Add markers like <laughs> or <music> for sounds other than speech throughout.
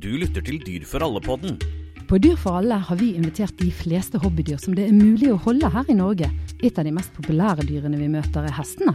Du lytter til Dyr for alle-podden. På Dyr for alle har vi invitert de fleste hobbydyr som det er mulig å holde her i Norge. Et av de mest populære dyrene vi møter er hestene.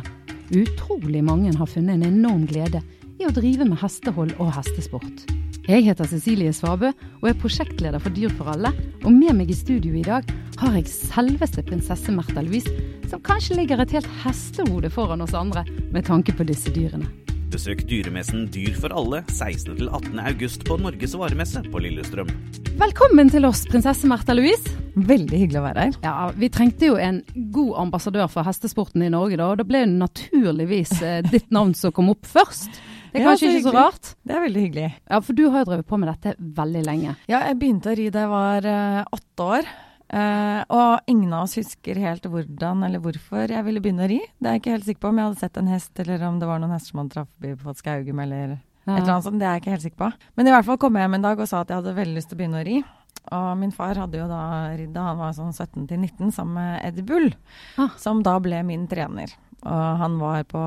Utrolig mange har funnet en enorm glede i å drive med hestehold og hestesport. Jeg heter Cecilie Svabø og er prosjektleder for Dyr for alle. Og med meg i studio i dag har jeg selveste prinsesse Märtha Louise, som kanskje ligger et helt hestehode foran oss andre med tanke på disse dyrene. Besøk dyremessen Dyr for alle 16. til 18. august på Norges varemesse på Lillestrøm. Velkommen til oss, prinsesse Märtha Louise. Veldig hyggelig å være her. Ja, Vi trengte jo en god ambassadør for hestesporten i Norge, da. Og da ble det naturligvis eh, ditt navn som kom opp først. Det er Ja, kanskje ikke så rart? Det er veldig hyggelig. Ja, For du har jo drevet på med dette veldig lenge. Ja, jeg begynte å ri da jeg var eh, åtte år. Eh, og ingen av oss husker helt hvordan eller hvorfor jeg ville begynne å ri. Det er jeg ikke helt sikker på om jeg hadde sett en hest, eller om det var noen hester som hadde traff forbi på Skaugum, eller et eller annet sånt. Det er jeg ikke helt sikker på. Men i hvert fall kom jeg hjem en dag og sa at jeg hadde veldig lyst til å begynne å ri. Og min far hadde jo da ridd da han var sånn 17 til 19 sammen med Eddie Bull, Ah. som da ble min trener. Og han var på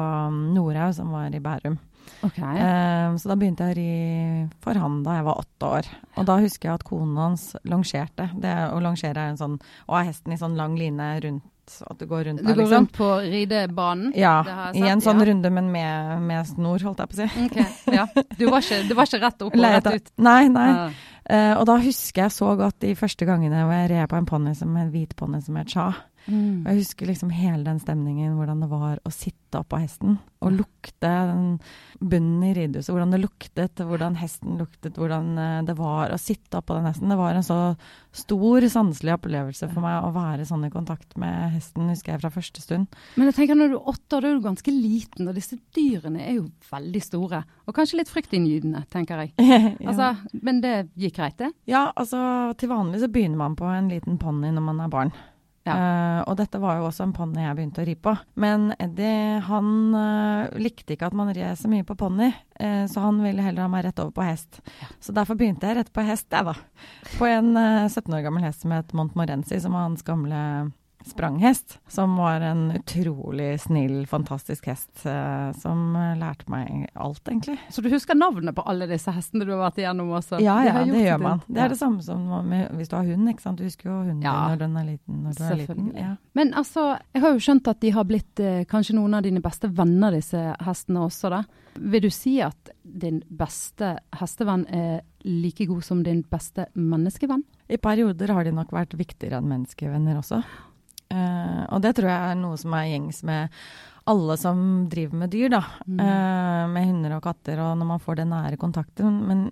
Norhaug, som var i Bærum. Ok. Eh, så da begynte jeg å ri for han da jeg var åtte år. Og da husker jeg at konen hans longerte. Det å longere er en sånn Å ha hesten i sånn lang line rundt At du går rundt Du går liksom. rundt på ridebanen? Ja, i en sånn ja. runde, men med, med snor, holdt jeg på å si. Okay, ja. Du var ikke, du var ikke rett opp og rett ut? Nei, nei. Ja. Uh, og da husker jeg så godt de første gangene hvor jeg red på en ponni som en hvit ponni som het Sha. Mm. Jeg husker liksom hele den stemningen, hvordan det var å sitte oppå hesten og lukte den bunnen i ridehuset. Hvordan det luktet, hvordan hesten luktet, hvordan eh, det var å sitte oppå den hesten. Det var en så stor sanselig opplevelse for meg å være sånn i kontakt med hesten, husker jeg fra første stund. Men jeg tenker når du er åtte år, da er du ganske liten, og disse dyrene er jo veldig store. Og kanskje litt fryktinngytende, tenker jeg. <laughs> ja. Altså, men det gikk greit, det? ja, altså til vanlig så begynner man på en liten ponni når man er barn. Ja. Uh, og dette var jo også en ponni jeg begynte å ri på. Men Eddie han uh, likte ikke at man red så mye på ponni, uh, så han ville heller ha meg rett over på hest. Så derfor begynte jeg rett på hest, jeg da. På en eh, 17 år gammel hest som het Montmorency, som var hans gamle spranghest. Som var en utrolig snill, fantastisk hest, eh, som eh, lærte meg alt, egentlig. Så du husker navnet på alle disse hestene du har vært igjennom også? Ja, ja, har det gjør man. Det er det samme som med, hvis du har hund, ikke sant. Du husker jo hunden Ja. når den er liten. Når du er liten. Ja. Men altså, jeg har jo skjønt at de har blitt eh, kanskje noen av dine beste venner, disse hestene også, da. Vil du si at din beste hestevenn er like god som din beste menneskevenn? I perioder har de nok vært viktigere enn menneskevenner også. Eh, og det tror jeg er noe som er gjengs med alle som driver med dyr, da. Mm. Uh, med hunder og katter, og når man får den nære kontakten. Men,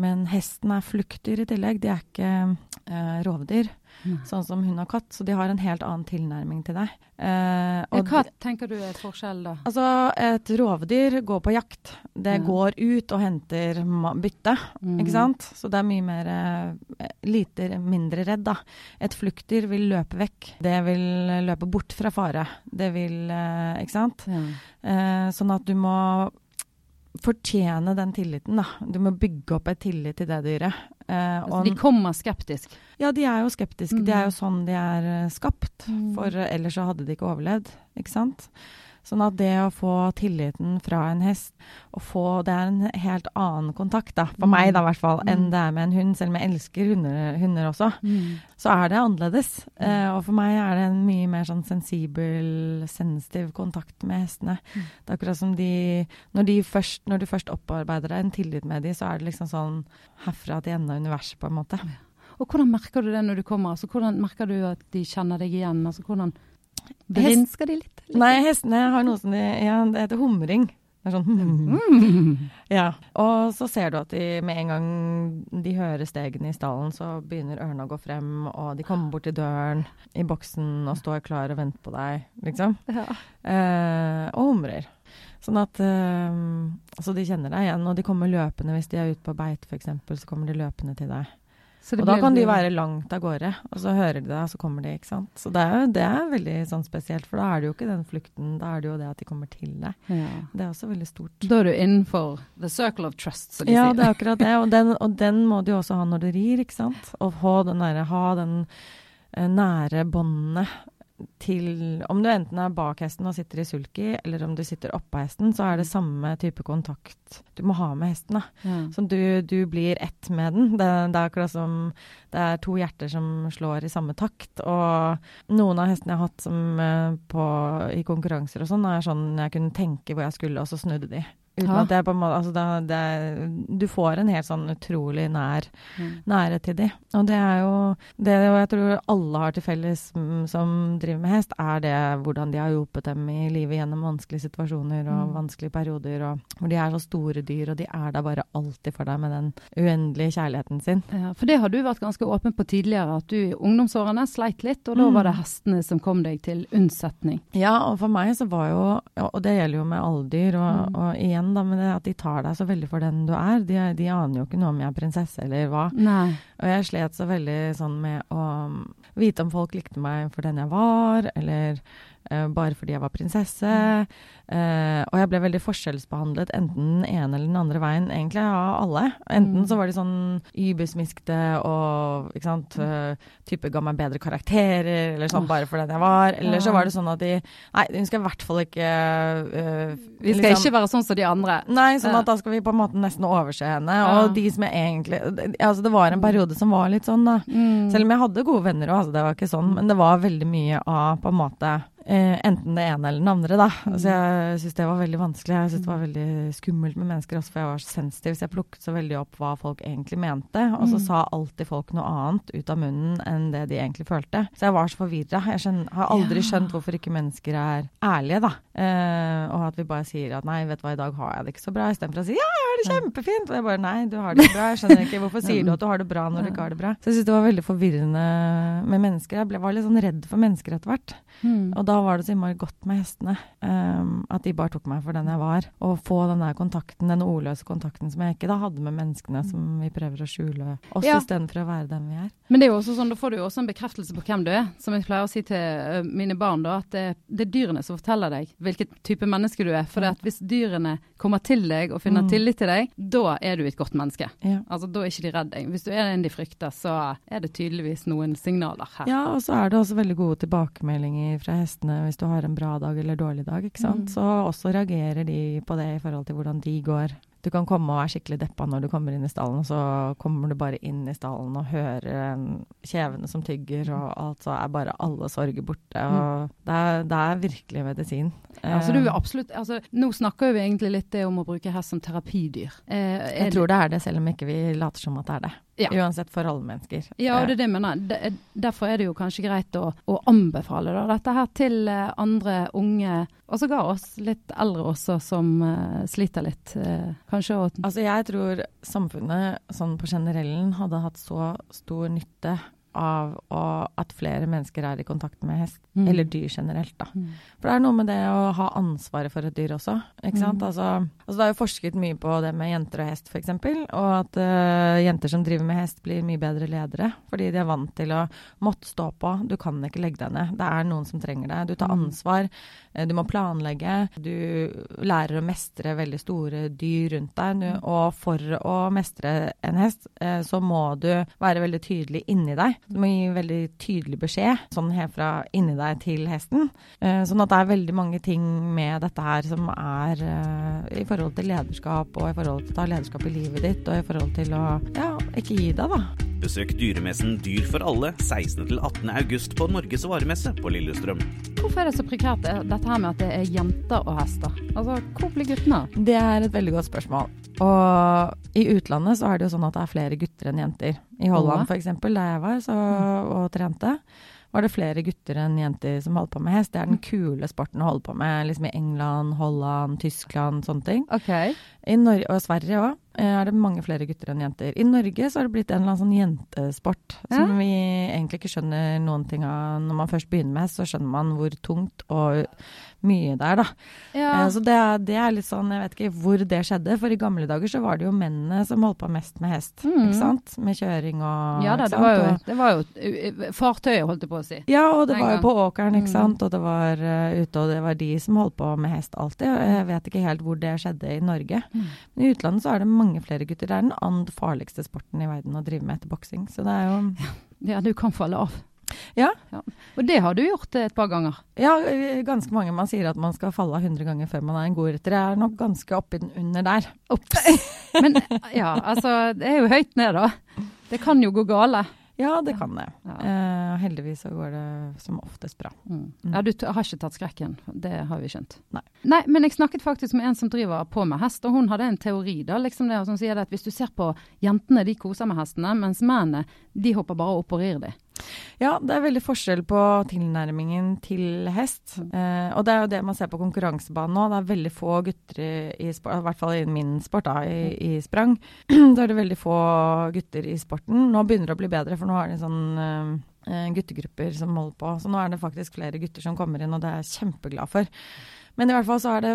men hesten er fluktdyr i tillegg. De er ikke uh, rovdyr, Nei. sånn som hund og katt. Så de har en helt annen tilnærming til deg. Eh, hva tenker du er forskjell, da? Altså, et rovdyr går på jakt. Det mm. går ut og henter bytte, mm. ikke sant? Så det er mye mer eh, lite mindre redd, da. Et fluktdyr vil løpe vekk. Det vil løpe bort fra fare. Det vil eh, Ikke sant? Eh, sånn at du må fortjene den tilliten, da. Du må bygge opp et tillit til det dyret. Eh, Altså, de kommer skeptisk. ja, de er jo skeptiske. De Mm. er jo sånn de er eh, skapt. For eh, ellers så hadde de ikke overlevd, ikke sant? Sånn at det å få tilliten fra en hest, og få Det er en helt annen kontakt, da, for Mm. meg da i hvert fall, enn Mm. det er med en hund. Selv om jeg elsker hunder, hunder også, Mm. så er det annerledes. Eh, og for meg er det en mye mer sånn sensibel, sensitiv kontakt med hestene. Mm. Det er akkurat som de Når, de først, når du først opparbeider deg en tillit med de, så er det liksom sånn herfra til enden av universet, på en måte. Og hvordan merker du det når du kommer? Altså, hvordan merker du at de kjenner deg igjen? Altså, hvordan Vrinsker de litt? litt? Nei, hestene har noe som de Ja, det heter humring. Det er sånn hmm. Ja. Og så ser du at de med en gang de hører stegene i stallen, så begynner ørene å gå frem, og de kommer bort til døren i boksen og står klar og venter på deg, liksom. Ja. Eh, og humrer. Sånn at eh, Så de kjenner deg igjen, og de kommer løpende hvis de er ute på beit, f.eks., så kommer de løpende til deg. Og da kan de være langt av gårde, og så hører de deg, og så kommer de, ikke sant. Så det er, jo- det er veldig sånn spesielt, for da er det jo ikke den flukten, da er det jo det at de kommer til deg. ja. Det er også veldig stort. Da er du innenfor the circle of trust, som de Ja, sier. det er akkurat det, og den, og den må du jo også ha når du rir, ikke sant. Og ha den, derre- ha den eh, nære båndene til Om du enten er bak hesten og sitter i sulky, eller om du sitter oppå hesten, så er det samme type kontakt du må ha med hesten. Ja. Så du, du blir ett med den. Det, det er akkurat som det er to hjerter som slår i samme takt. Og noen av hestene jeg har hatt som, eh, på, i konkurranser og sånn, er sånn jeg kunne tenke hvor jeg skulle, og så snudde de. Uten Ja. at jeg på en måte Altså, det, det, du får en helt sånn utrolig nær Mm. nærhet til de. Og det er jo det jeg tror alle har til felles mm, som driver med hest, er det hvordan de har hjulpet dem i livet gjennom vanskelige situasjoner og Mm. vanskelige perioder, og hvor de er så store dyr, og de er der bare alltid for deg med den uendelige kjærligheten sin. Ja, for det har du vært ganske åpen på tidligere, at du i ungdomsårene sleit litt, og da Mm. var det hestene som kom deg til unnsetning. Ja, og for meg så var jo Og det gjelder jo med alle dyr, og, Mm. og igjen da med det at de tar deg så veldig for den du er. De, de aner jo ikke noe om jeg er prinsesse eller hva. Nei. Og jeg slet så veldig sånn med å vite om folk likte meg for den jeg var, eller bare fordi jeg var prinsesse. Uh, og jeg ble veldig forskjellsbehandlet enten den ene eller den andre veien, egentlig av alle. Enten Mm. så var de sånn ybesmiskede og ikke sant, uh, type ga meg bedre karakterer, eller sånn oh. bare for den jeg var. Eller så var det sånn at de Nei, hun skal i hvert fall ikke uh, Vi skal liksom- ikke være sånn som de andre. Nei, sånn Ja. at da skal vi på en måte nesten overse henne. Ja. Og de som er egentlig Altså, det var en periode som var litt sånn, da. Mm. Selv om jeg hadde gode venner òg, altså, det var ikke sånn. Men det var veldig mye av på en måte eh, enten det ene eller den andre, da. Mm. Altså, jeg syns det var veldig vanskelig. Jeg syns det var veldig skummelt med mennesker også, for jeg var så sensitiv. Så jeg plukket så veldig opp hva folk egentlig mente. Og så Mm. sa alltid folk noe annet ut av munnen enn det de egentlig følte. Så jeg var så forvirra. Jeg skjønner, har aldri Ja. skjønt hvorfor ikke mennesker er ærlige, da. Eh, og at vi bare sier at nei, vet du hva, i dag har jeg det ikke så bra, istedenfor å si ja, jeg har det kjempefint. Og jeg bare nei, du har det ikke bra. Jeg skjønner ikke hvorfor <laughs> sier du at du har det bra når du ikke har det bra. Så jeg syns det var veldig forvirrende med mennesker. Jeg ble, var litt sånn redd for mennesker etter hvert. Mm. Og da var det så innmari godt med hestene. um, at de bare tok meg for den jeg var. Og få den der kontakten, den ordløse kontakten som jeg ikke da hadde med menneskene som vi prøver å skjule oss Ja. istedenfor å være den vi er. Men det er jo også sånn, da får du jo også en bekreftelse på hvem du er. Som jeg pleier å si til ø, mine barn, da, at det, det er dyrene som forteller deg hvilken type menneske du er. For hvis dyrene kommer til deg og finner Mm. tillit til deg, da er du et godt menneske. Ja. Altså, Da er ikke de redd deg. Hvis du er en de frykter, så er det tydeligvis noen signaler her. Ja, og så er det også veldig gode tilbakemeldinger fra hestene hvis du har en bra dag eller dårlig dag, ikke sant. Mm. Så også reagerer de på det i forhold til hvordan de går. Du kan komme og være skikkelig deppa når du kommer inn i stallen, og så kommer du bare inn i stallen og hører kjevene som tygger, og alt så er bare alle sorger borte. Og det, er, det er virkelig medisin. Mm. Ja, så du Eh, absolutt, altså, nå snakker vi egentlig litt det om å bruke hest som terapidyr. Eh, jeg tror det er det, selv om ikke vi later som at det er det. Ja. Uansett for alle mennesker. Ja, og det er det jeg mener. Er- Derfor er det jo kanskje greit å, å anbefale da, dette her til eh, andre unge, og sågar oss litt eldre også, som uh, sliter litt. Uh, kanskje å Altså jeg tror samfunnet sånn på generellen hadde hatt så stor nytte av å, at flere mennesker er i kontakt med hest, Mm. eller dyr generelt, da. Mm. For det er noe med det å ha ansvaret for et dyr også, ikke sant. Mm. Altså, altså det er jo forsket mye på det med jenter og hest, f.eks., og at uh, jenter som driver med hest, blir mye bedre ledere, fordi de er vant til å måtte stå på. Du kan ikke legge deg ned. Det er noen som trenger deg. Du tar Mm. ansvar, du må planlegge, du lærer å mestre veldig store dyr rundt deg. Og for å mestre en hest, eh, så må du være veldig tydelig inni deg. Du må gi veldig tydelig beskjed, sånn herfra inni deg til hesten. Eh, sånn at det er veldig mange ting med dette her som er eh, i forhold til lederskap, og i forhold til å ta lederskap i livet ditt, og i forhold til å ja, ikke gi deg, da. Besøk dyremessen Dyr for alle 16.-18. august på Norges varemesse på Lillestrøm. Hvorfor er det så prekært dette her med at det er jenter og hester? Altså, hvor blir guttene av? Det er et veldig godt spørsmål. Og i utlandet så er det jo sånn at det er flere gutter enn jenter. I Holland f.eks., der jeg var så, og trente, var det flere gutter enn jenter som holdt på med hest. Det er den kule sporten å holde på med, liksom i England, Holland, Tyskland, sånne ting. Okay. Og Sverige òg er det mange flere gutter enn jenter. I Norge så har det blitt en eller annen sånn jentesport som vi egentlig ikke skjønner noen ting av. Når man først begynner med hest, så skjønner man hvor tungt og mye det er, da. Ja. Eh, Så det det er litt sånn, jeg vet ikke hvor det skjedde, for i gamle dager så var det jo mennene som holdt på mest med hest, Mm. ikke sant? Med kjøring og ja da, det var jo? Det var jo fartøyet, holdt jeg på å si. ja, og det var jo på åkeren, ikke Mm. sant, og det var uh, ute, og det var de som holdt på med hest alltid. og Jeg vet ikke helt hvor det skjedde i Norge. Mm. Men i utlandet så er det mange flere gutter. Det er den andre farligste sporten i verden å drive med etter boksing, så det er jo Ja, du kan falle av. Ja. Og det har du gjort et par ganger. Ja, eh, ganske mange. Man sier at man skal falle av 100 ganger før man er en god rytter. Jeg er nok ganske oppi den under der. Ops. Men ja, altså, det er jo høyt ned, da. Det kan jo gå gale. Ja, det kan det. Ja. Eh, heldigvis så går det som oftest bra. Mm. Mm. Ja, du har ikke tatt skrekken. Det har vi skjønt. Nei. Nei, men jeg snakket faktisk med en som driver på med hest, og hun hadde en teori da, liksom det, som sier at hvis du ser på jentene, de koser med hestene, mens mennene, de hopper bare opp og rir de. Ja, det er veldig forskjell på tilnærmingen til hest. Eh, og det er jo det man ser på konkurransebanen nå. Det er veldig få gutter i, i sport, i hvert fall i min sport, da, i, i sprang. <clears throat> da er det veldig få gutter i sporten. Nå begynner det å bli bedre, for nå er det sånn eh, guttegrupper som holder på. Så nå er det faktisk flere gutter som kommer inn, og det er jeg kjempeglad for. Men i hvert fall så er det,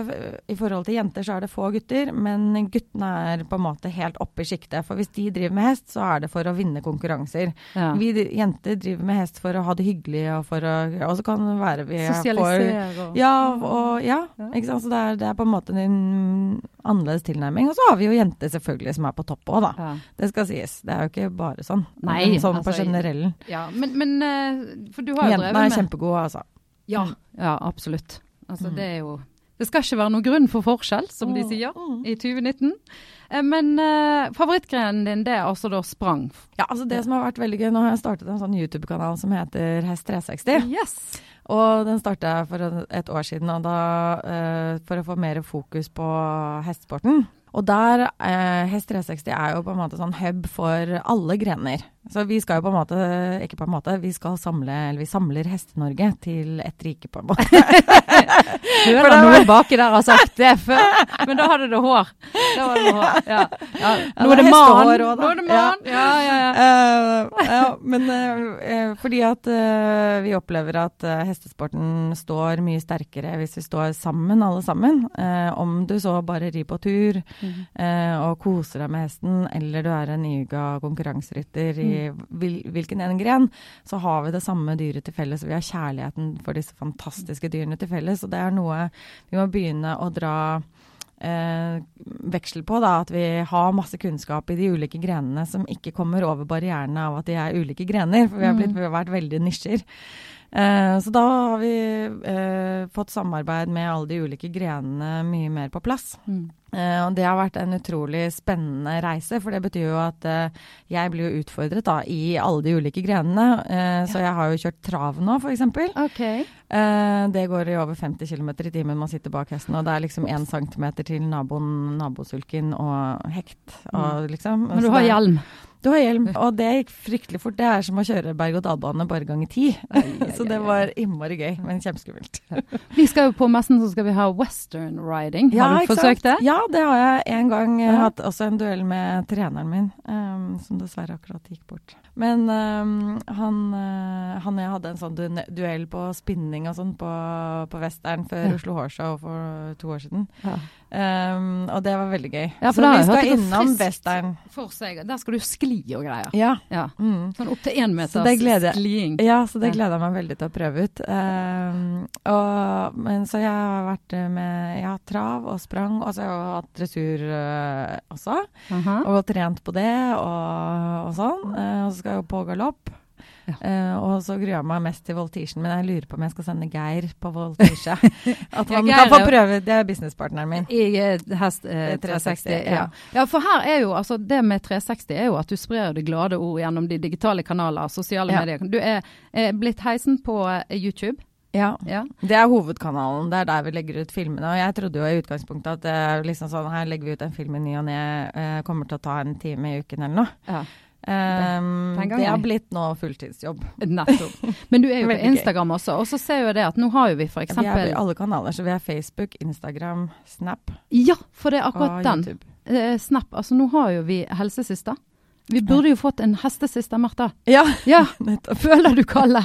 i forhold til jenter så er det få gutter, men guttene er på en måte helt oppe i sjiktet. For hvis de driver med hest, så er det for å vinne konkurranser. Ja. Vi jenter driver med hest for å ha det hyggelig, og for å Og så kan det være vi Sosialisere og ja, og ja. Ikke sant? Så det er, det er på en måte en annerledes tilnærming. Og så har vi jo jenter selvfølgelig som er på topp òg, da. ja. Det skal sies. Det er jo ikke bare sånn. Nei, Men sånn på altså, generellen. ja, men, men eh, For du har jo drevet med Jentene er kjempegode, altså. Ja, ja absolutt. Altså, Mm. det er jo Det skal ikke være noen grunn for forskjell, som de sier, Mm. i 2019. Eh, Men uh, favorittgrenen din, det er altså da sprang. Ja, altså det som har vært veldig gøy, nå har jeg startet en sånn YouTube-kanal som heter Hest 360. Yes! Og den starta jeg for et år siden, og da, uh, for å få mer fokus på hestesporten. Og der, eh, Hest 360 er jo på en måte sånn hub for alle grener. Så vi skal jo på en måte, ikke på en måte, vi skal samle, eller vi samler Heste-Norge til ett rike, på en måte. <laughs> Hører var- noen baki der har sagt det før, <laughs> men da hadde det hår. Da var det hår. Ja. Ja. Nå det er det mann. Nå er det mann. Ja, ja, ja. Ja, men eh, eh, fordi at vi opplever at hestesporten står mye sterkere hvis vi står sammen, alle sammen. Om du så bare rir på tur eh, og koser deg med hesten, eller du er en nyuga konkurranserytter i vil, hvilken en gren, så har vi det samme dyret til felles. Vi har kjærligheten for disse fantastiske dyrene til felles. Og det er noe vi må begynne å dra eh, veksel på. Da, at vi har masse kunnskap i de ulike grenene som ikke kommer over barrierene av at de er ulike grener. For vi har, blitt, vi har vært veldig nisjer. Eh, så da har vi eh, fått samarbeid med alle de ulike grenene mye mer på plass. Mm. Eh, og det har vært en utrolig spennende reise, for det betyr jo at eh, jeg blir jo utfordret da i alle de ulike grenene. Eh, Så jeg har jo kjørt trav nå, f.eks. Okay. Det går i over 50 km i timen man sitter bak hesten, og det er liksom én centimeter til naboen, nabosulken og hekt. Og liksom, Men du har hjelm. Du har hjelm, og det gikk fryktelig fort. Det er som å kjøre berg-og-dal-bane bare ganger ti. <laughs> Så det var innmari gøy, men kjempeskummelt. Vi skal jo på messen, så skal vi ha western riding. Har du forsøkt det? Ja, det har jeg en gang. Ja. hatt også en duell med treneren min, um, som dessverre akkurat gikk bort. Men um, han, uh, han og jeg hadde en sånn du duell på spinning og sånn på, på Western før Ja. Oslo Hårshow for to år siden. Ja. Um, og det var veldig gøy. Ja, for Så vi skal innom. Western. For seg. Der skal du skli og greier. Ja. Ja. Mm. Sånn opp til én Så meters skliing. Ja, så det gleder jeg meg veldig til å prøve ut. Uh, og, men så jeg har vært med Jeg har trav og sprang, og så har jeg hatt dressur uh, også. Aha. Og trent på det og, og sånn. Uh, og så skal jeg jo på galopp. Ja. Uh, og så gruer jeg meg mest til voltisjen, men jeg lurer på om jeg skal sende Geir på voltisje. <laughs> At han ja, kan få prøve. Det er businesspartneren min. I uh, hest uh, 360, 360, ja. ja. For her er jo, altså det med 360 er jo at du sprer det glade ord gjennom de digitale kanaler, sosiale medier. Du er, er blitt heisen på eh, YouTube. Ja. Ja. Det er hovedkanalen. Det er der vi legger ut filmene. Og jeg trodde jo i utgangspunktet at liksom sånn, her legger vi ut en film i ny og ne, eh, kommer til å ta en time i uken eller noe. ja. Um, det har blitt nå fulltidsjobb. <laughs> Nettopp. Men du er jo <laughs> på Instagram gøy. Også, og så ser jo det at nå har jo vi for Vi er i alle kanaler, så vi har Facebook, Instagram, Snap Ja, for det er akkurat den. Eh, Snap. Altså nå har jo vi helsesøster. Vi burde jo fått en hestesøster, Martha. Ja, Ja, <laughs> føler du Kalle?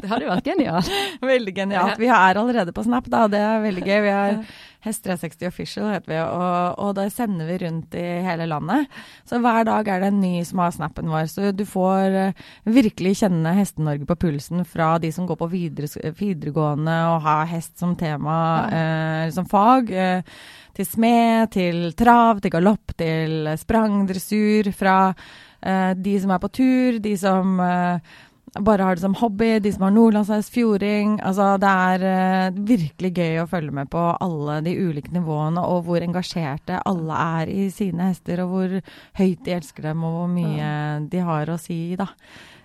det hadde jo vært genialt. Veldig genialt. Vi er allerede på Snap, da. Det er veldig gøy. Vi har Hest 360 Official, heter vi, og, og da sender vi rundt i hele landet. Så hver dag er det en ny som har snappen vår. Så du får eh, virkelig kjenne Heste-Norge på pulsen fra de som går på videre, videregående og har hest som tema, eh, som fag. Eh, til smed, til trav, til galopp, til sprang, dressur. Fra eh, de som er på tur, de som eh, bare har det som hobby, de som har nordlandshest, fjording. Altså, det er uh, virkelig gøy å følge med på alle de ulike nivåene, og hvor engasjerte alle er i sine hester, og hvor høyt de elsker dem, og hvor mye de har å si, da.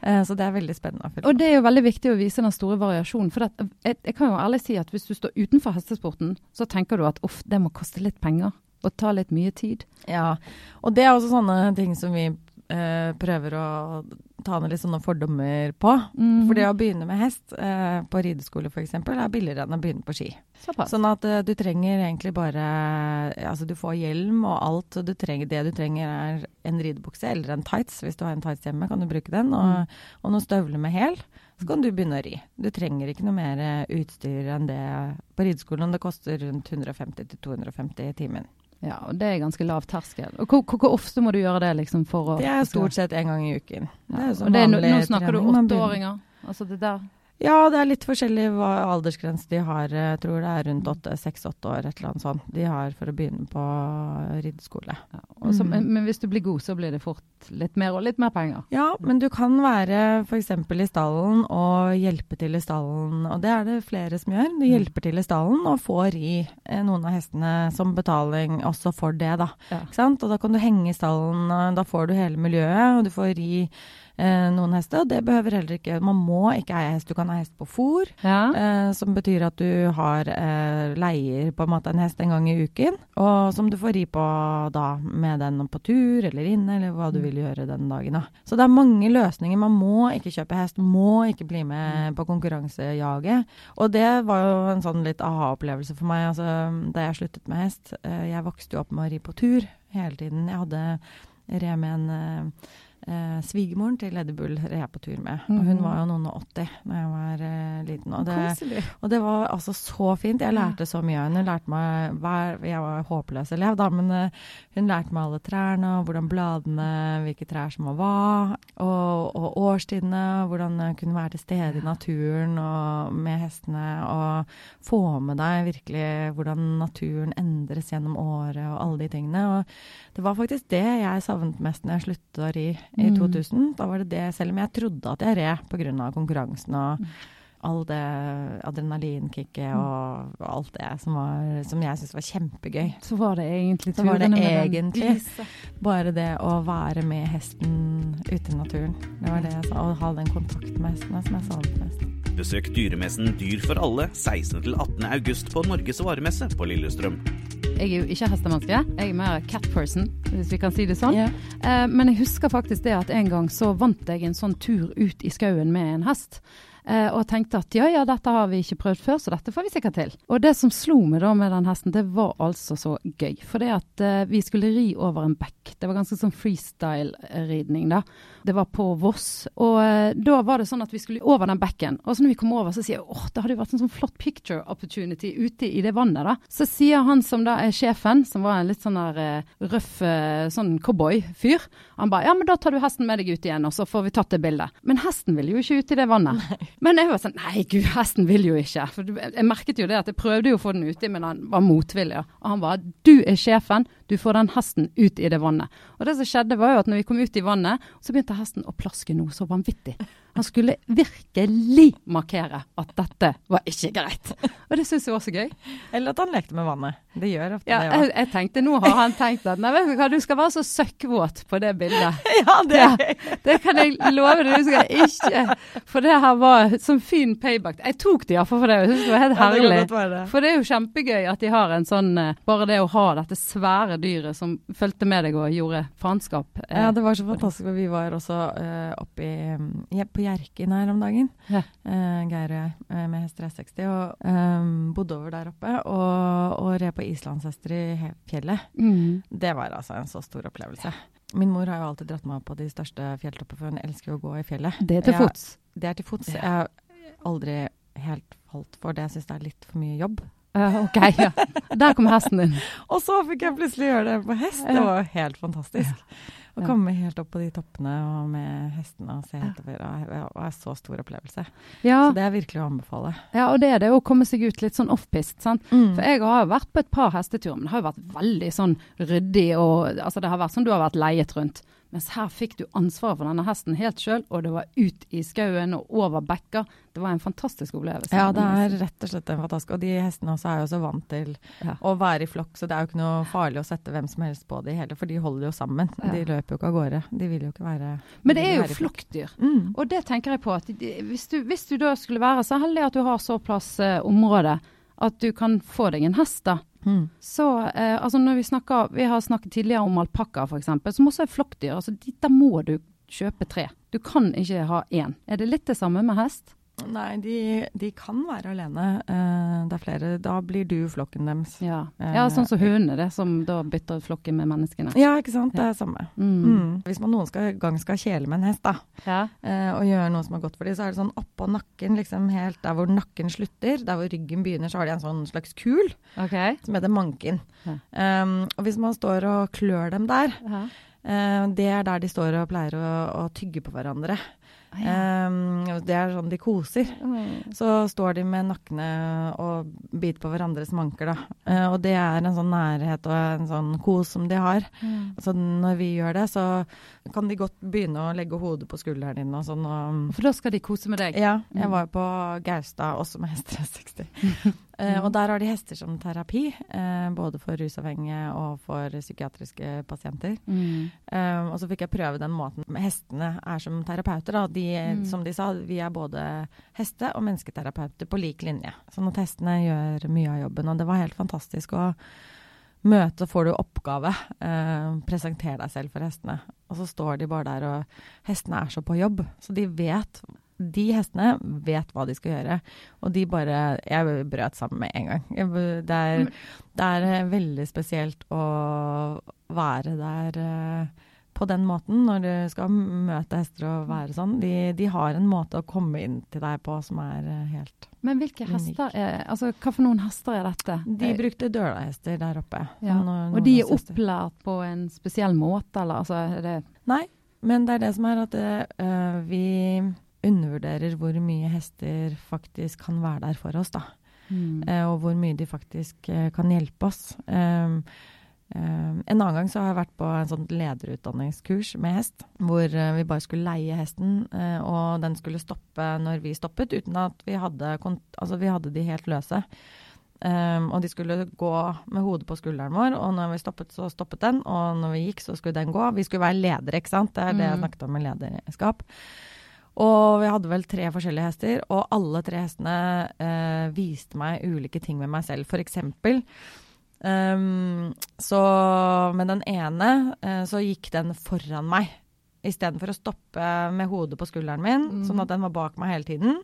Eh, så det er veldig spennende å følge Og det er jo veldig viktig å vise den store variasjonen. For det, jeg, jeg kan jo ærlig si at hvis du står utenfor hestesporten, så tenker du at uff, det må koste litt penger. Og ta litt mye tid. Ja, og det er også sånne ting som vi eh, prøver å ta ned litt sånne fordommer på. Mhm. For det å begynne med hest eh, på rideskole f.eks. er billigere enn å begynne på ski. Såpass. Sånn at eh, du trenger egentlig bare Altså du får hjelm og alt. Og du trenger, det du trenger er en ridebukse eller en tights. Hvis du har en tights hjemme, kan du bruke den. Og, og noen støvler med hæl. Så kan du begynne å ri. Du trenger ikke noe mer eh, utstyr enn det på rideskolen. Det koster rundt 150-250 i timen. Ja, og det er ganske lav terskel. Og hvor, hvor, ofte må du gjøre det liksom for å Det er stort sett en gang i uken. Det er jo som det er, nå, snakker du trening. Åtteåringer. Altså det der. Ja, det er litt forskjellig hva aldersgrense de har. Jeg tror det er rundt åtte, seks-åtte år, et eller annet sånt. De har for å begynne på rideskole. Ja, også, Mm. men, men hvis du blir god, så blir det fort litt mer og litt mer penger. Ja, men du kan være f.eks. i stallen og hjelpe til i stallen. Og det er det flere som gjør. Du hjelper til i stallen og får ri eh, noen av hestene som betaling også for det, da. Ja. Og da kan du henge i stallen, da får du hele miljøet, og du får ri eh, noen hester. Og det behøver heller ikke Man må ikke eie hest. Du kan ha hest på fôr. Ja. Eh, som betyr at du har eh, leier på en måte en hest en gang i uken, og som du får ri på da med den på tur eller inne, eller hva du vil gjøre den dagen. da. Så det er mange løsninger. Man må ikke kjøpe hest, må ikke bli med på konkurransejaget. Og det var jo en sånn litt aha-opplevelse for meg altså, da jeg sluttet med hest. Eh, jeg vokste jo opp med å ri på tur hele tiden. Jeg hadde re med en eh, svigermoren til Eddie Bull er jeg på tur med. Og hun Mhm. var jo noen og 80 da jeg var eh, liten. Og det, og det var altså så fint. Jeg lærte så mye av henne. Lærte meg hver, Jeg var håpløs elev, da, men eh, hun lærte meg alle trærne, og hvordan bladene, hvilke trær som var hva, og, og årstidene, hvordan jeg kunne være til stede i naturen og med hestene, og få med deg virkelig hvordan naturen endres gjennom året, og alle de tingene. Og det var faktisk det jeg savnet mest når jeg sluttet å ri i Mm. 2000. Da var det det, selv om jeg trodde at jeg red pga. konkurransen og all det adrenalinkicket og, og alt det som, var, som jeg syntes var kjempegøy. Så var det egentlig Så var det egentlig. Bare det å være med hesten ute i naturen. Det var det jeg sa. Å ha den kontakten med hestene som jeg savnet mest. Besøk dyremessen Dyr for alle 16. til 18. august på Norges varemesse på Lillestrøm. Jeg er jo ikke hestemenneske, jeg er mer cat person, hvis vi kan si det sånn. Yeah. Eh, men jeg husker faktisk det at en gang så vant jeg en sånn tur ut i skauen med en hest. Eh, og tenkte at ja, ja, dette har vi ikke prøvd før, så dette får vi sikkert til. Og det som slo meg da med den hesten, det var altså så gøy. For det at eh, vi skulle ri over en bekk. Det var ganske sånn freestyle-ridning, da. Det var på Voss. Og eh, da var det sånn at vi skulle over den bekken. Og så når vi kom over, så sier jeg åh, det hadde jo vært en sånn flott picture opportunity ute i det vannet, da. Så sier han som da er sjefen, som var en litt sånn der eh, røff eh, sånn cowboy-fyr, han ba ja, men da tar du hesten med deg ut igjen, og så får vi tatt det bildet. Men hesten ville jo ikke ut i det vannet. Men jeg var sånn Nei, gud, hesten vil jo ikke. For jeg merket jo det at jeg prøvde jo å få den uti, men han var motvillig. Og han var Du er sjefen, du får den hesten ut i det vannet. Og det som skjedde, var jo at når vi kom ut i vannet, så begynte hesten å plaske noe så vanvittig. Han skulle virkelig markere at dette var ikke greit. Og det syns jeg var så gøy. Eller at han lekte med vannet. Det gjør ofte Ja, det jeg, jeg tenkte nå har han tenkt at nei, vet du hva, du skal være så søkkvåt på det bildet. <laughs> Ja, det er gøy. Det kan jeg love deg, du skal ikke For det her var sånn fin payback. Jeg tok det iallfall for det, jeg syns det var helt Ja, det herlig. det. For det er jo kjempegøy at de har en sånn eh, Bare det å ha dette svære dyret som fulgte med deg og gjorde faenskap. eh, Ja, det var så fantastisk. Vi var også uh, oppe i, ja, på Hjerkinn her om dagen. Ja. Uh, Geir og jeg eh, med hester 60 og um, bodde over der oppe. Og, og red på islandshester i fjellet. Mm. Det var altså en så stor opplevelse. Min mor har jo alltid dratt meg opp på de største fjelltopper, for hun elsker jo å gå i fjellet. Det er til fots. Det er til fots. Ja. Jeg har aldri helt falt for det. Jeg syns det er litt for mye jobb. Eh, OK, ja. Der kom hesten din. <laughs> Og så fikk jeg plutselig gjøre det på hest. Det var jo helt fantastisk. Å Ja. komme helt opp på de toppene og med hestene og se utover. Det var en så stor opplevelse. Ja, Så det er virkelig å anbefale. ja, og det er det å komme seg ut litt sånn offpist, sant. Mm. For jeg har jo vært på et par hesteturer, men det har jo vært veldig sånn ryddig og Altså det har vært som du har vært leiet rundt. Mens her fikk du ansvaret for denne hesten helt sjøl, og det var ut i skauen og over bekker. Det var en fantastisk opplevelse. Ja, det er rett og slett en fantastisk. Og de hestene også er jo så vant til Ja. å være i flokk, så det er jo ikke noe farlig å sette hvem som helst på de heller, for de holder jo sammen. Ja. De løper jo ikke av gårde. De vil jo ikke være Men det er jo flokkdyr. Mm. Og det tenker jeg på at de- hvis du, hvis du da skulle være så heldig at du har såpass eh, område at du kan få deg en hest, da. Mm. Så eh, altså når vi snakker Vi har snakket tidligere om alpakka f.eks., som også er flokkdyr. Altså, der må du kjøpe tre. Du kan ikke ha én. Er det litt det samme med hest? Nei, de, de kan være alene. Eh, det er flere. Da blir du flokken deres. Ja, Eh, ja sånn som hundene, det, som da bytter flokken med menneskene. Ja, ikke sant. Det er samme. Mm. Mm. Hvis man noen skal, gang skal kjele med en hest, da, Ja. eh, og gjøre noe som er godt for dem, så er det sånn oppå nakken, liksom helt der hvor nakken slutter, der hvor ryggen begynner, så har de en sånn slags kul okay. som heter manken. Ja. Um, og hvis man står og klør dem der, eh, det er der de står og pleier å, å tygge på hverandre. Um, det er sånn de koser. Mm. Så står de med nakkene og biter på hverandres manker, da. Uh, og det er en sånn nærhet og en sånn kos som de har. Mm. Så når vi gjør det, så kan de godt begynne å legge hodet på skulderen din og sånn. Og, For da skal de kose med deg? ja, jeg Mm. var jo på Gaustad også med <laughs> hester 60. Eh, og der har de hester som terapi, eh, både for rusavhengige og for psykiatriske pasienter. Mm. Eh, og så fikk jeg prøve den måten hestene er som terapeuter. Da. De, Mm. Som de sa, vi er både heste- og mennesketerapeuter på lik linje. Sånn at hestene gjør mye av jobben. Og det var helt fantastisk å møte, får du oppgave. Eh, presenter deg selv for hestene. Og så står de bare der, og hestene er så på jobb. Så de vet De hestene vet hva de skal gjøre. Og de bare Jeg brøt sammen med en gang. Det, er, det er eh, veldig spesielt å være der eh, på den måten når du skal møte hester og være sånn. De, de har en måte å komme inn til deg på som er eh, helt Men hvilke Unik. hester er Altså, hva for noen hester er dette? De brukte dølahester der oppe. ja. Noen, Og de er opplært på en spesiell måte, eller altså det Nei, men det er det som er at uh, vi undervurderer hvor mye hester faktisk kan være der for oss, da. mm. Eh, og hvor mye de faktisk eh, kan hjelpe oss. Um, um, en annen gang så har jeg vært på en sånn lederutdanningskurs med hest, hvor eh, vi bare skulle leie hesten, og den skulle stoppe når vi stoppet, uten at vi hadde, altså, vi hadde de helt løse. Um, og de skulle gå med hodet på skulderen vår, og når vi stoppet, så stoppet den. Og når vi gikk, så skulle den gå. Vi skulle være ledere, ikke sant. Det er det jeg Mm. snakket om med lederskap. Og vi hadde vel tre forskjellige hester, og alle tre hestene eh, viste meg ulike ting med meg selv. For eksempel um, så med den ene eh, så gikk den foran meg. Istedenfor å stoppe med hodet på skulderen min, mm. sånn at den var bak meg hele tiden.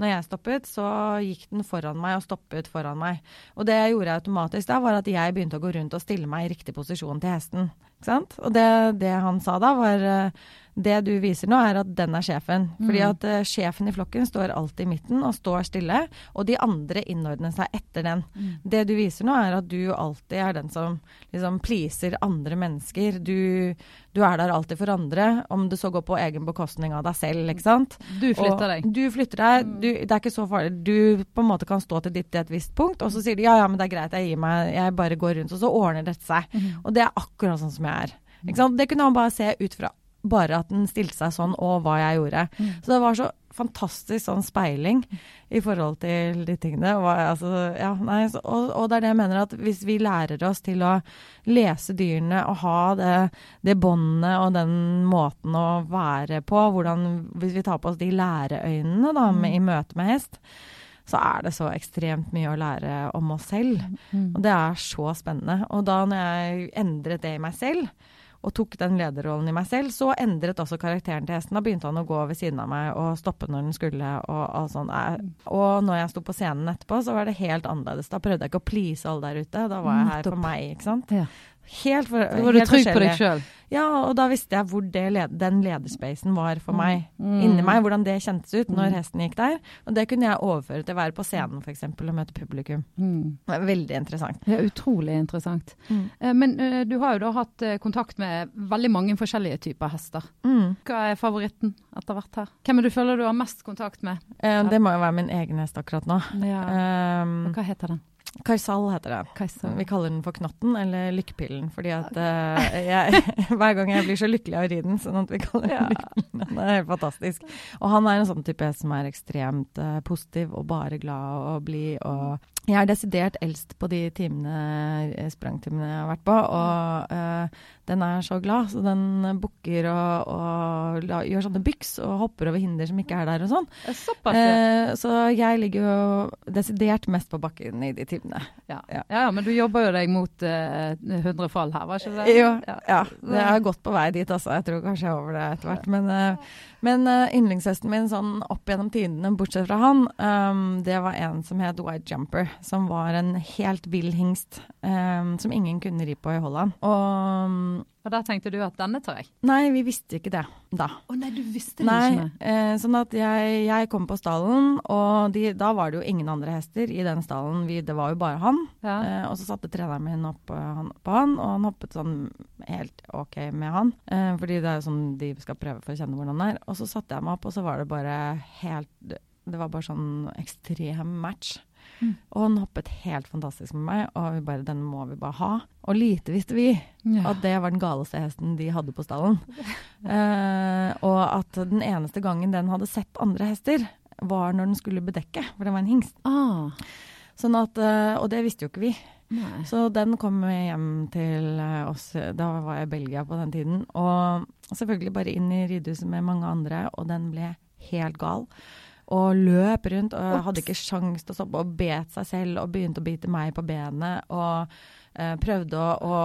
Når jeg stoppet, så gikk den foran meg og stoppet foran meg. Og det jeg gjorde automatisk da, var at jeg begynte å gå rundt og stille meg i riktig posisjon til hesten. Og det, det han sa da, var eh, det du viser nå, er at den er sjefen. Fordi Mm. at uh, sjefen i flokken står alltid i midten og står stille, og de andre innordner seg etter den. Mm. Det du viser nå, er at du alltid er den som liksom pleaser andre mennesker. Du, du er der alltid for andre, om det så går på egen bekostning av deg selv, ikke sant. Du flytter Og deg. Du flytter deg. Du, det er ikke så farlig. Du på en måte kan stå til ditt til et visst punkt, og så sier de ja, ja, men det er greit, jeg gir meg, jeg bare går rundt, og så ordner dette seg. Mm. Og det er akkurat sånn som jeg er. Det kunne han bare se ut fra bare at den stilte seg sånn, og hva jeg gjorde. Mm. Så det var så fantastisk sånn speiling i forhold til de tingene. Og, altså, ja, nei, så, og, og det er det jeg mener at hvis vi lærer oss til å lese dyrene og ha det, det båndet og den måten å være på, hvordan, hvis vi tar på oss de læreøynene da, med, i møte med hest, så er det så ekstremt mye å lære om oss selv. Mm. Og det er så spennende. Og da når jeg endret det i meg selv, og tok den lederrollen i meg selv, så endret også karakteren til hesten. Da begynte han å gå ved siden av meg og stoppe når den skulle. Og, alt sånt. Og når jeg sto på scenen etterpå, så var det helt annerledes. Da prøvde jeg ikke å please alle der ute. Da var jeg her for meg, ikke sant. Ja. Helt for, Da var du trygg på deg sjøl. Ja, og da visste jeg hvor det led den lederspacen var for meg. Mm. Inni meg, hvordan det kjentes ut når Mm. hesten gikk der. Og det kunne jeg overføre til å være på scenen f.eks. og møte publikum. Mm. Veldig interessant. Det er utrolig interessant. Mm. Men eh, du har jo da hatt eh, kontakt med veldig mange forskjellige typer hester. Mm. Hva er favoritten etter hvert her? Hvem er du føler du har mest kontakt med? Eh, det må jo være min egen hest akkurat nå. Ja. Um, Hva heter den? Karsal heter det. Kaisal. Vi kaller den for Knotten, eller Lykkepillen, fordi at uh, jeg, <laughs> hver gang jeg blir så lykkelig av å ri den, sånn at vi kaller den Ja. Lykkepillen. Den er helt fantastisk. Og han er en sånn type som er ekstremt uh, positiv og bare glad og blid. Og jeg er desidert eldst på de timene, eh, sprangtimene jeg har vært på, og eh, den er så glad, så den bukker og, og la, gjør sånne byks og hopper over hinder som ikke er der og sånn. Såpass, ja. Eh, så jeg ligger jo desidert mest på bakken i de timene. Ja. ja. ja, men du jobber jo deg mot eh, 100 fall her, var ikke det? Jo, Ja. ja. Det er godt på vei dit, altså. Jeg tror kanskje jeg er over det etter hvert. Men, eh, men eh, yndlingshesten min sånn opp gjennom tidene, bortsett fra han, um, det var en som het White Jumper. Som var en helt vill hingst um, som ingen kunne ri på i Holland. Og Og da tenkte du at denne tar jeg? Nei, vi visste ikke det da. Å nei, du visste det Nei, ikke? med. eh, sånn at jeg, jeg kom på stallen, og de, da var det jo ingen andre hester i den stallen. Vi, det var jo bare han. Ja. Eh, og så satte treneren min opp på han, på han, og han hoppet sånn helt OK med han. Eh, fordi det er jo sånn de skal prøve for å kjenne hvordan han er. Og så satte jeg meg opp, og så var det bare helt Det var bare sånn ekstrem match. Mm. Og han hoppet helt fantastisk med meg, og vi bare Den må vi bare ha. Og lite visste vi Ja. at det var den galeste hesten de hadde på stallen. uh, <laughs> og at den eneste gangen den hadde sett andre hester, var når den skulle bedekke, for det var en hingst. Ah, Sånn at, uh, og det visste jo ikke vi. nei. Så den kom hjem til eh, oss, da var jeg i Belgia på den tiden. Og selvfølgelig bare inn i ridehuset med mange andre, og den ble helt gal. Og løp rundt og Ops. hadde ikke sjans til å stoppe, og bet seg selv og begynte å bite meg på benet. Og eh, prøvde å, å,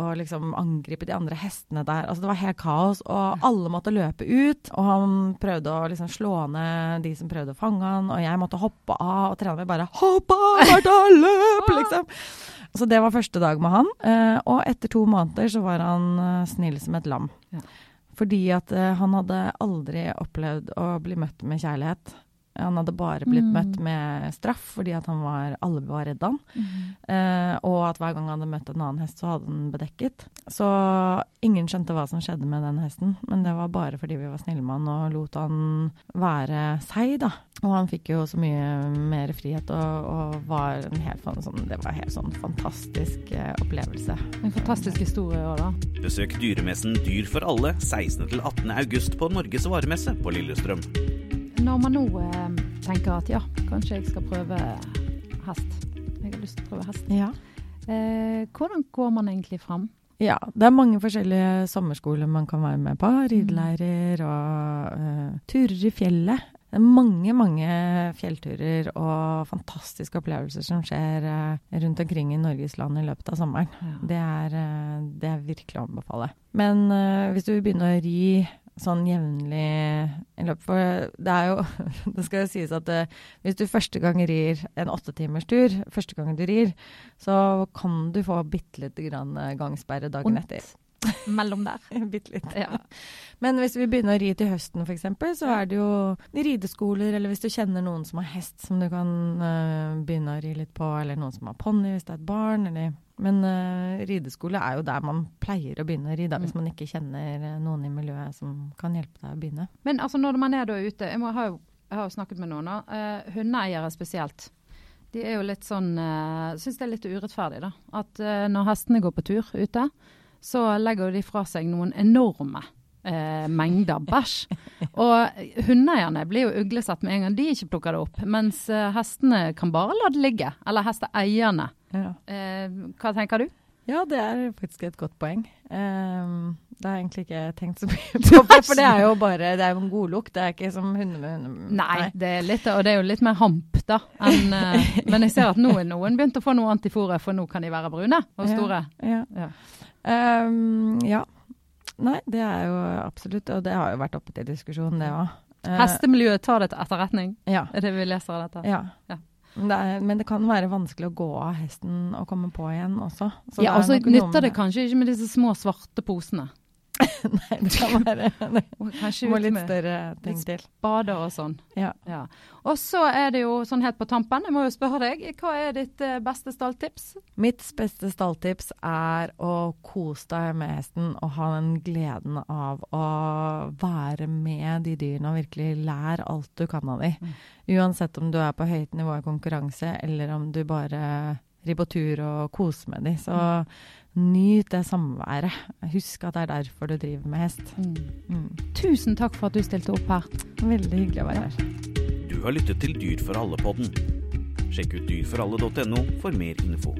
å liksom angripe de andre hestene der. Altså Det var helt kaos, og alle måtte løpe ut. Og han prøvde å liksom slå ned de som prøvde å fange han, og jeg måtte hoppe av, og treneren min bare 'Hopp av, <laughs> Martha, løp!' liksom. Så det var første dag med han. eh, og etter to måneder så var han eh, snill som et lam. Ja. Fordi at eh, han hadde aldri opplevd å bli møtt med kjærlighet. Han hadde bare blitt Mm. møtt med straff fordi at han var, alle var redd han. Mm. Eh, og at hver gang han hadde møtt en annen hest, så hadde han bedekket. Så ingen skjønte hva som skjedde med den hesten, men det var bare fordi vi var snille med han og lot han være seg, da. Og han fikk jo så mye mer frihet og, og var en helt sånn, Det var en helt sånn fantastisk eh, opplevelse. En fantastisk historie òg, da. Besøk dyremessen Dyr for alle 16.-18. august på Norges varemesse på Lillestrøm. Når man nå eh, tenker at ja, kanskje jeg skal prøve hest. Jeg har lyst til å prøve hest. Ja. Eh, hvordan går man egentlig fram? Ja, det er mange forskjellige sommerskoler man kan være med på. Rideleirer og eh, turer i fjellet. Det er mange, mange fjellturer og fantastiske opplevelser som skjer eh, rundt omkring i Norges land i løpet av sommeren. Det er, eh, det er virkelig å anbefale. Men hvis du vil begynne å ri sånn jevnlig i løpet For det er jo <laughs> Det skal jo sies at eh, hvis du første gang rir en åttetimerstur, første gang du rir, så kan du få bitte lite grann eh, gangsperre dagen Ont. etter. <laughs> <laughs> Mellom der. bitte litt. Ja. Men hvis vi begynner å ri til høsten f.eks., så er det jo rideskoler, eller hvis du kjenner noen som har hest som du kan uh, begynne å ri litt på, eller noen som har ponni hvis det er et barn, eller Men uh, rideskole er jo der man pleier å begynne å ri, da, hvis man ikke kjenner eh, noen i miljøet som kan hjelpe deg å begynne. Men altså når man er da ute Jeg, må, har, jo, jeg har jo snakket med noen. eh, hundeeiere spesielt. De er jo litt sånn uh, Syns det er litt urettferdig, da. At uh, når hestene går på tur ute, så legger de fra seg noen enorme eh, mengder bæsj. <laughs> Og hundeeierne blir jo uglesett med en gang de ikke plukker det opp. Mens hestene kan bare la det ligge. Eller hesteeierne. Ja. Eh, hva tenker du? Ja, det er faktisk et godt poeng. Um, det har jeg egentlig ikke tenkt så mye på, <laughs> for det er jo bare det er jo en godlukt. Det er ikke som hunder med hunder. Nei, det er litt, og det er jo litt mer hamp, da. Enn, uh, <laughs> men jeg ser at nå er noen begynt å få noe antifore, for nå kan de være brune og store. Ja. Ja. Ehm, ja. Nei, det er jo absolutt, og det har jo vært oppe til diskusjon, det òg. Hestemiljøet tar det til etterretning, Ja. er det vi leser av dette. ja. Ja. Det, er, men det kan være vanskelig å gå av hesten og komme på igjen også. Så ja, og så nytter det kanskje ikke med disse små svarte posene. <laughs> Nei, det kan <laughs> være det Kanskje må litt med større ting til. bader og sånn. Ja. Og så er det jo sånn helt på tampen, jeg må jo spørre deg, hva er ditt eh, beste stalltips? Mitt beste stalltips er å kose deg med hesten og ha den gleden av å være med de dyrene og virkelig lære alt du kan av dem. Mm. Uansett om du er på høyt nivå i konkurranse, eller om du bare på tur og kose med de. Så nyt det samværet. Husk at det er derfor du driver med hest. Mm. Tusen takk for at du stilte opp her. Veldig hyggelig å være her. Du har lyttet til Dyr for alle-podden. Sjekk ut dyrforalle.no for mer info.